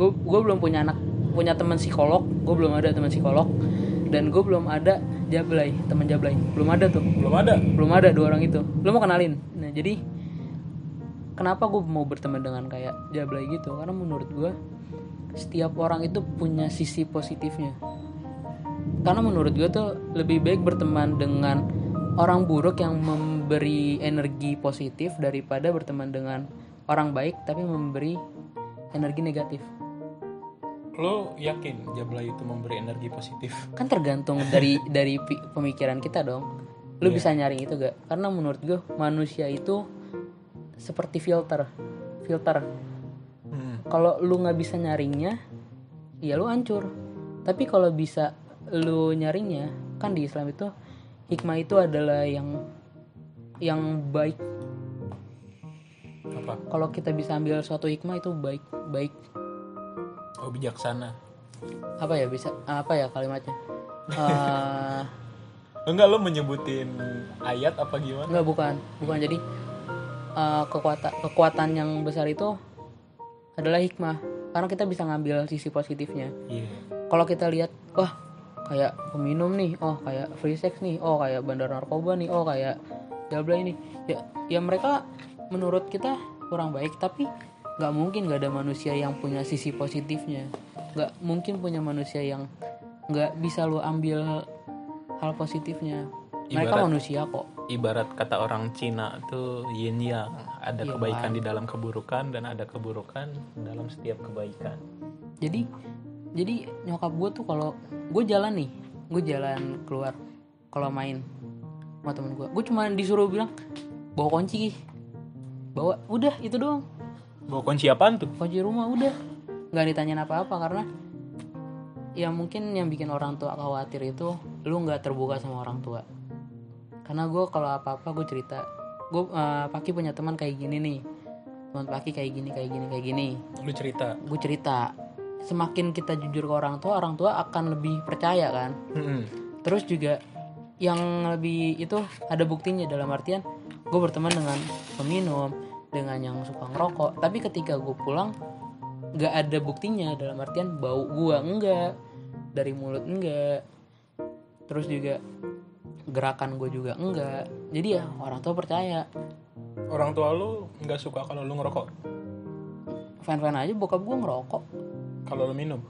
Gue gue belum punya anak punya teman psikolog gue belum ada teman psikolog dan gue belum ada jablay teman jablay. Belum ada tuh. Belum ada? Belum ada dua orang itu. Lo mau kenalin? Nah jadi kenapa gue mau berteman dengan kayak jablay gitu? Karena menurut gue setiap orang itu punya sisi positifnya. Karena menurut gue tuh lebih baik berteman dengan orang buruk yang memberi energi positif daripada berteman dengan orang baik tapi memberi energi negatif lo yakin Jablay itu memberi energi positif? Kan tergantung dari [laughs] dari pemikiran kita dong. Lu bisa nyari itu gak karena menurut gue manusia itu seperti filter filter. Hmm. kalau lu nggak bisa nyaringnya ya lu hancur. Tapi kalau bisa lu nyaringnya kan di Islam itu hikmah itu adalah yang yang baik. Apa? Kalau kita bisa ambil suatu hikmah itu baik baik oh bijaksana. Apa ya bisa apa ya kalimatnya? [laughs] Eh, enggak lo menyebutin ayat apa gimana? Enggak bukan, bukan. Jadi eh, kekuatan kekuatan yang besar itu adalah hikmah. Karena kita bisa ngambil sisi positifnya. iya. Kalau kita lihat, wah kayak peminum nih oh kayak free sex nih oh kayak bandar narkoba nih oh kayak bla ini. Ya ya mereka menurut kita kurang baik tapi nggak mungkin nggak ada manusia yang punya sisi positifnya. Nggak mungkin punya manusia yang nggak bisa lo ambil hal positifnya. Mereka Ibarat- manusia kok. ibarat kata orang Cina tuh yin yang ada Iya, kebaikan Wan. di dalam keburukan dan ada keburukan dalam setiap kebaikan. Jadi jadi nyokap gue tuh kalau gue jalan nih gue jalan keluar kalau main sama temen gue gue cuma disuruh bilang bawa kunci Ki." bawa udah itu doang bawa kunci apaan tuh? Kunci rumah udah. Nggak ditanyain apa-apa karena ya mungkin yang bikin orang tua khawatir itu lu nggak terbuka sama orang tua. Karena gue kalau apa-apa gue cerita. Gue eh, Paki punya teman kayak gini nih. Teman Paki kayak gini kayak gini kayak gini. Lu cerita? Gue cerita. Semakin kita jujur ke orang tua orang tua akan lebih percaya kan? Mm-mm. terus juga yang lebih itu ada buktinya. Dalam artian gue berteman dengan peminum dengan yang suka ngerokok. Tapi ketika gue pulang nggak ada buktinya. Dalam artian bau gue enggak dari mulut enggak terus juga gerakan gue juga enggak jadi ya orang tua percaya. Orang tua lu nggak suka kalau lu ngerokok? Fan fan aja bokap gue ngerokok. Kalau lu minum?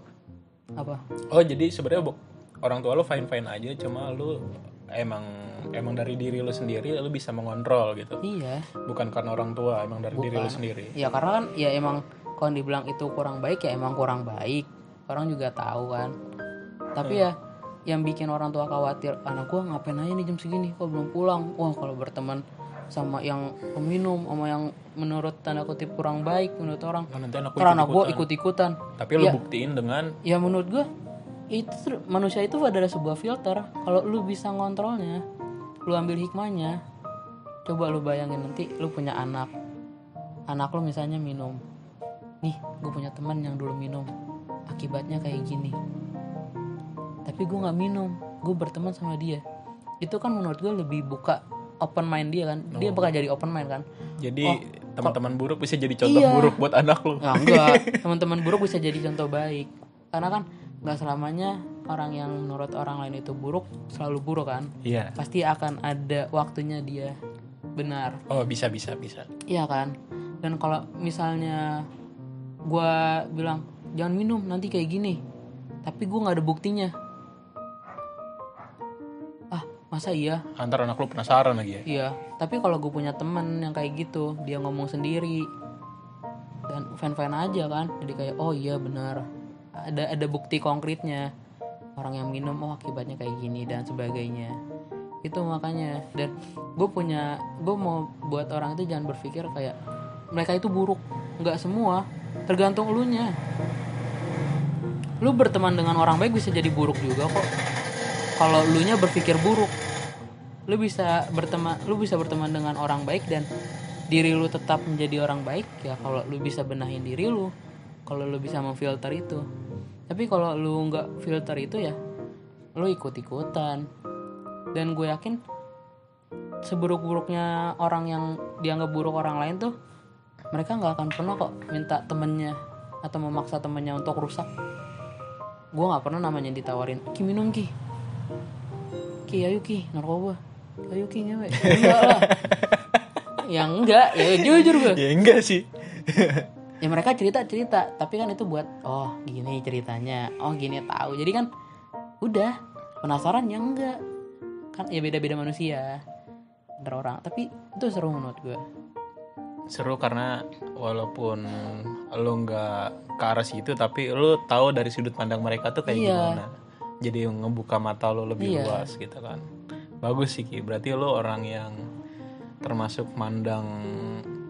Apa? Oh jadi sebenarnya orang tua lu fine fine aja cuma lu emang emang dari diri lu sendiri lu bisa mengontrol gitu. Iya. Bukan karena orang tua emang dari diri lu Bukan. sendiri. Ya karena kan ya emang kalau dibilang itu kurang baik ya emang kurang baik. Orang juga tahu kan. Tapi ya yang bikin orang tua khawatir anak gua ngapain aja nih jam segini? Kok belum pulang? Wah kalau berteman sama yang peminum sama yang menurut tanda kutip kurang baik menurut orang Nah, nanti anak karena anak gua ikut ikut-ikutan. Tapi lu Ya. buktiin dengan ya menurut gua itu manusia itu adalah sebuah filter. Kalau lu bisa ngontrolnya lu ambil hikmahnya. Coba lu bayangin nanti lu punya anak. Anak lu misalnya minum. Nih gue punya teman yang dulu minum. Akibatnya kayak gini. Tapi gue nggak minum. Gue berteman sama dia. Itu kan menurut gue lebih buka open mind dia kan. Dia bakal jadi open mind kan. Jadi teman-teman buruk bisa jadi contoh Iya. buruk buat anak lu. Ya enggak, [laughs] teman-teman buruk bisa jadi contoh baik. Karena kan nggak selamanya orang yang menurut orang lain itu buruk selalu buruk kan. iya Pasti akan ada waktunya dia benar. oh bisa bisa bisa Iya kan? Dan kalau misalnya gua bilang jangan minum nanti kayak gini. Tapi gua nggak ada buktinya. Ah, masa iya? antar anak lu penasaran lagi ya Iya, tapi kalau gue punya temen yang kayak gitu, dia ngomong sendiri dan fan-fan aja kan, jadi kayak oh iya benar, ada ada bukti konkretnya orang yang minum oh akibatnya kayak gini dan sebagainya. Itu makanya dan gue punya gue mau buat orang itu jangan berpikir kayak mereka itu buruk, nggak semua, tergantung elunya. Lu berteman dengan orang baik bisa jadi buruk juga kok. Kalau elunya berpikir buruk, lu bisa berteman lu bisa berteman dengan orang baik dan diri lu tetap menjadi orang baik ya kalau lu bisa benahin diri lu kalau lu bisa memfilter itu tapi kalau lu nggak filter itu ya lu ikut ikutan dan gue yakin seburuk-buruknya orang yang dianggap buruk orang lain tuh mereka nggak akan pernah kok minta temennya atau memaksa temennya untuk rusak. Gue nggak pernah namanya ditawarin ki minum ki. Ki ayo ki narkoba. Ayo ki ngewe. Enggak lah. [laughs] Yang enggak ya jujur gue. Ya enggak sih ya mereka cerita cerita tapi kan itu buat oh gini ceritanya oh gini tahu. Jadi kan udah penasaran ya enggak. Kan ya beda beda manusia antar orang. Tapi itu seru menurut gue seru karena walaupun lu nggak ke arah situ tapi lu tahu dari sudut pandang mereka tuh kayak Iya. gimana. Jadi ngebuka mata lu lebih Iya. luas gitu kan. Bagus sih Ki. Berarti lu orang yang termasuk mandang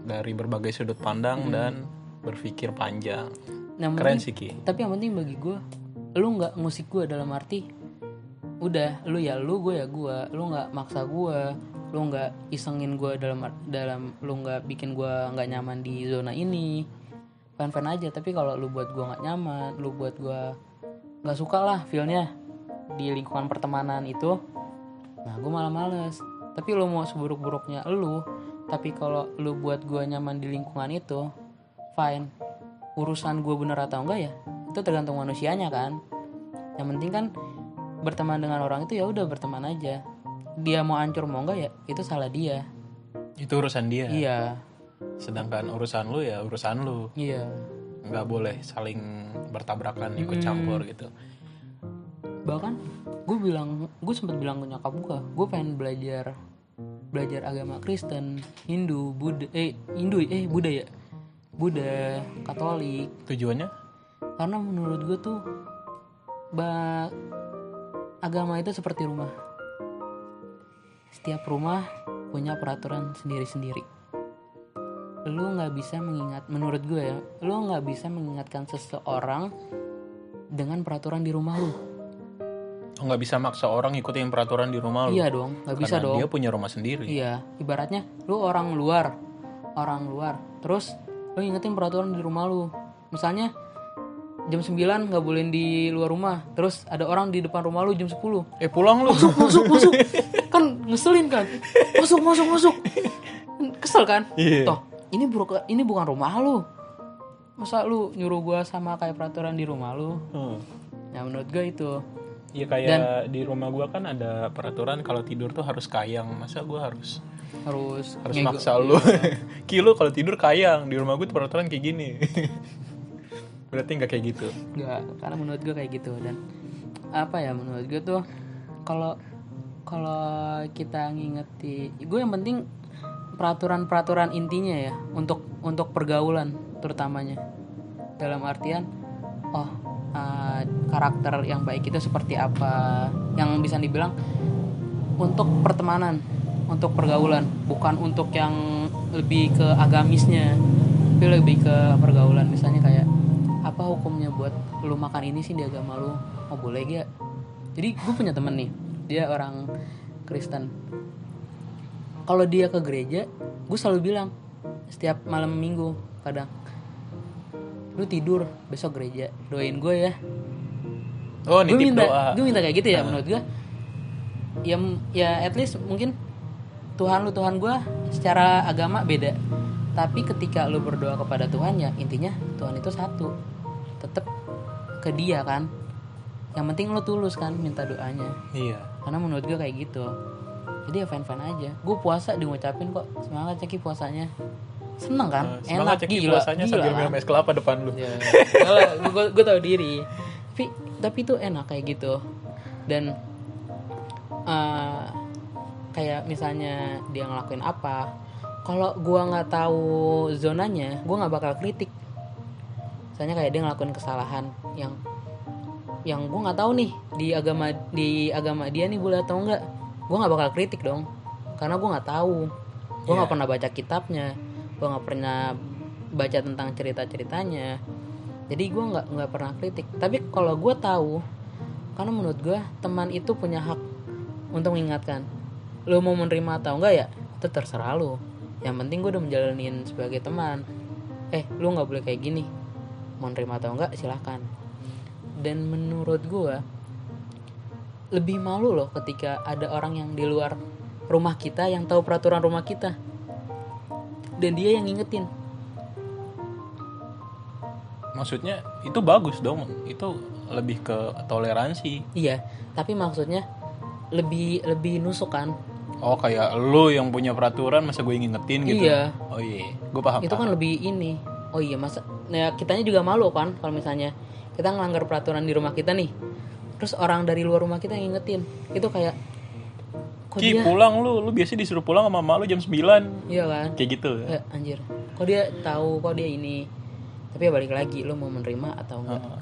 dari berbagai sudut pandang Hmm. dan berpikir panjang. Yang keren penting sih Ki. tapi yang penting bagi gue lu nggak musik gue dalam arti udah lu ya lu gue ya gue lu nggak maksa gue lu nggak isengin gue dalam dalam lu nggak bikin gue nggak nyaman di zona ini. Fan fan aja tapi kalau lu buat gue nggak nyaman lu buat gue nggak suka lah feelnya di lingkungan pertemanan itu nah gue malah males. Tapi lu mau seburuk-buruknya lu tapi kalau lu buat gue nyaman di lingkungan itu fine. Urusan gue bener atau enggak ya itu tergantung manusianya kan. Yang penting kan berteman dengan orang itu ya udah berteman aja. Dia mau hancur mau enggak ya itu salah dia. Itu urusan dia. iya. Sedangkan urusan lu ya urusan lu. iya. Nggak boleh saling bertabrakan ikut campur gitu. bahkan gue bilang gue sempat bilang ke nyokap gue gue pengen belajar belajar agama Kristen Hindu Buddha eh Hindu eh Buddha ya Buddha Katolik Tujuannya? karena menurut gue tuh ba agama itu seperti rumah setiap rumah punya peraturan sendiri-sendiri lu nggak bisa mengingat menurut gue ya lu nggak bisa mengingatkan seseorang dengan peraturan di rumah lu Oh, nggak bisa maksa orang ikutin peraturan di rumah lu. iya dong nggak bisa Karena dong dia punya rumah sendiri. Iya, ibaratnya lu orang luar, orang luar. Terus lu ingetin peraturan di rumah lu. Misalnya jam 9 nggak boleh di luar rumah. Terus ada orang di depan rumah lu jam 10. Eh pulang lu. Masuk, masuk, masuk. Kan ngeselin kan? Masuk, masuk, masuk. Kesel kan? Iya. Toh, ini bukan ini bukan rumah lu. Masa lu nyuruh gua sama kayak peraturan di rumah lu? Hmm. Nah, menurut gua itu. Iya kayak di rumah gua kan ada peraturan kalau tidur tuh harus kayang. Masa gua harus Harus harus ngego- maksa lu. [laughs] Kilo kalau tidur kayang. Di rumah gua tuh peraturan kayak gini. [laughs] Berarti nggak kayak gitu. Enggak, karena menurut gue kayak gitu dan apa ya menurut gue tuh kalau kalau kita ngingeti gue yang penting peraturan-peraturan intinya ya untuk untuk pergaulan terutamanya dalam artian oh uh, karakter yang baik itu seperti apa yang bisa dibilang untuk pertemanan untuk pergaulan bukan untuk yang lebih ke agamisnya tapi lebih ke pergaulan. Misalnya kayak apa hukumnya buat lu makan ini sih di agama lu? Oh boleh gak jadi gue punya temen nih. Dia orang Kristen. Kalau dia ke gereja gue selalu bilang setiap malam minggu kadang lu tidur besok gereja. Doain gue ya. Oh, gue nitip minta doa. gue minta kayak gitu ya menurut gue ya ya at least mungkin Tuhan lu Tuhan gue secara agama beda. Tapi ketika lu berdoa kepada Tuhan ya intinya Tuhan itu satu. Tetap ke dia kan? Yang penting lu tulus kan minta doanya. Iya. karena menurut gue kayak gitu. Jadi ya fine fine aja. Gue puasa di ngucapin kok. Semangat ceki puasanya. Seneng kan? Semangat enak. Ceki gila puasanya gila sambil kan? minum es kelapa depan lu. ya gue gue tahu diri. Tapi tapi itu enak kayak gitu. Dan eh, kayak misalnya dia ngelakuin apa kalau gua nggak tahu zonanya gua nggak bakal kritik. Misalnya kayak dia ngelakuin kesalahan yang yang gua nggak tahu nih di agama di agama dia nih boleh atau enggak gua nggak bakal kritik dong karena gua nggak tahu. Gua nggak Iya. pernah baca kitabnya gua nggak pernah baca tentang cerita ceritanya jadi gua nggak nggak pernah kritik. Tapi kalau gua tahu karena menurut gua teman itu punya hak untuk mengingatkan lo mau menerima atau enggak ya itu terserah lo yang penting gue udah menjalanin sebagai teman. Eh lu nggak boleh kayak gini. Mau nerima atau enggak silahkan. Dan menurut gue lebih malu loh ketika ada orang yang di luar rumah kita yang tahu peraturan rumah kita. Dan dia yang ngingetin. Maksudnya itu bagus dong. Itu lebih ke toleransi. iya tapi maksudnya lebih lebih nusuk kan Oh kayak lu yang punya peraturan masa gue ngingetin gitu. Iya. Oh iya, gue paham. itu kan paham. lebih ini oh iya masa ya kitanya juga malu kan kalau misalnya kita ngelanggar peraturan di rumah kita nih terus orang dari luar rumah kita yang ngingetin itu kayak kok Ki dia pulang lu, lu biasa disuruh pulang sama mak lu jam 9 iya kan Kayak gitu. ya, anjir kok dia tahu kok dia ini tapi ya balik lagi lo mau menerima atau enggak Heeh.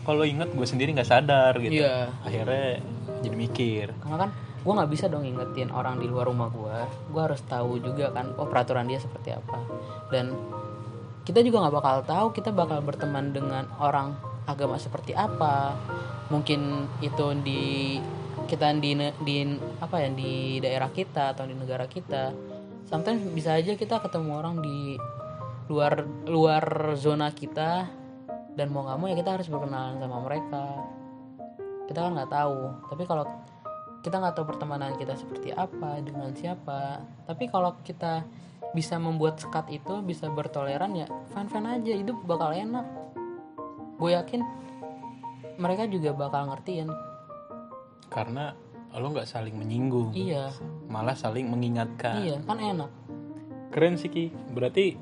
Kok lu inget gue sendiri nggak sadar gitu. Iya. Akhirnya jadi mikir. karena kan gue nggak bisa dong ngingetin orang di luar rumah gue gue harus tahu juga kan oh peraturan dia seperti apa. Dan kita juga nggak bakal tahu kita bakal berteman dengan orang agama seperti apa. Mungkin itu di kita di di apa ya di daerah kita atau di negara kita. Sometimes bisa aja kita ketemu orang di luar luar zona kita. Dan mau nggak mau ya kita harus berkenalan sama mereka. Kita kan nggak tahu. Tapi kalau kita nggak tahu pertemanan kita seperti apa dengan siapa. Tapi kalau kita bisa membuat sekat itu bisa bertoleran ya fine fine aja hidup bakal enak. Gue yakin mereka juga bakal ngertiin. Karena lo nggak saling menyinggung. Iya. Malah saling mengingatkan. Iya kan enak. Keren sih ki. Berarti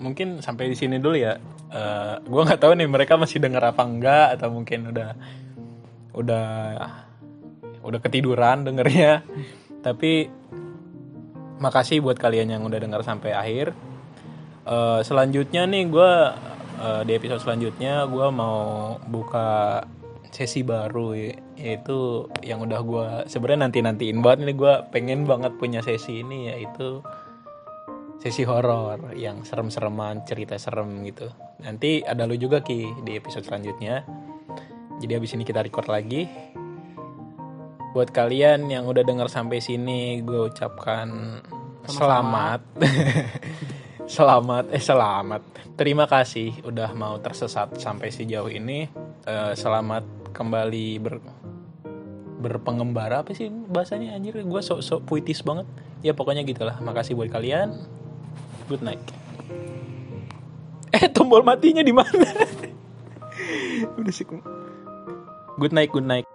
mungkin sampai di sini dulu ya. Eh gua nggak tahu nih mereka masih denger apa enggak atau mungkin udah udah udah ketiduran dengernya. Tapi makasih buat kalian yang udah denger sampai akhir. Eh selanjutnya nih gua eh, di episode selanjutnya gua mau buka sesi baru ya- yaitu yang udah gua sebenarnya nanti nantiin banget nih gua pengen banget punya sesi ini yaitu sesi horor yang serem-sereman cerita serem gitu. Nanti ada lu juga ki di episode selanjutnya. Jadi habis ini kita record lagi buat kalian yang udah dengar sampai sini gue ucapkan selamat. [laughs] selamat. Eh selamat. Terima kasih udah mau tersesat sampai sejauh ini. Eh, selamat kembali ber berpengembara apa sih bahasanya anjir? Gue sok sok puitis banget. Ya pokoknya gitulah. Makasih buat kalian. Good night. Eh tombol matinya di mana? [laughs] Udah sih good night good night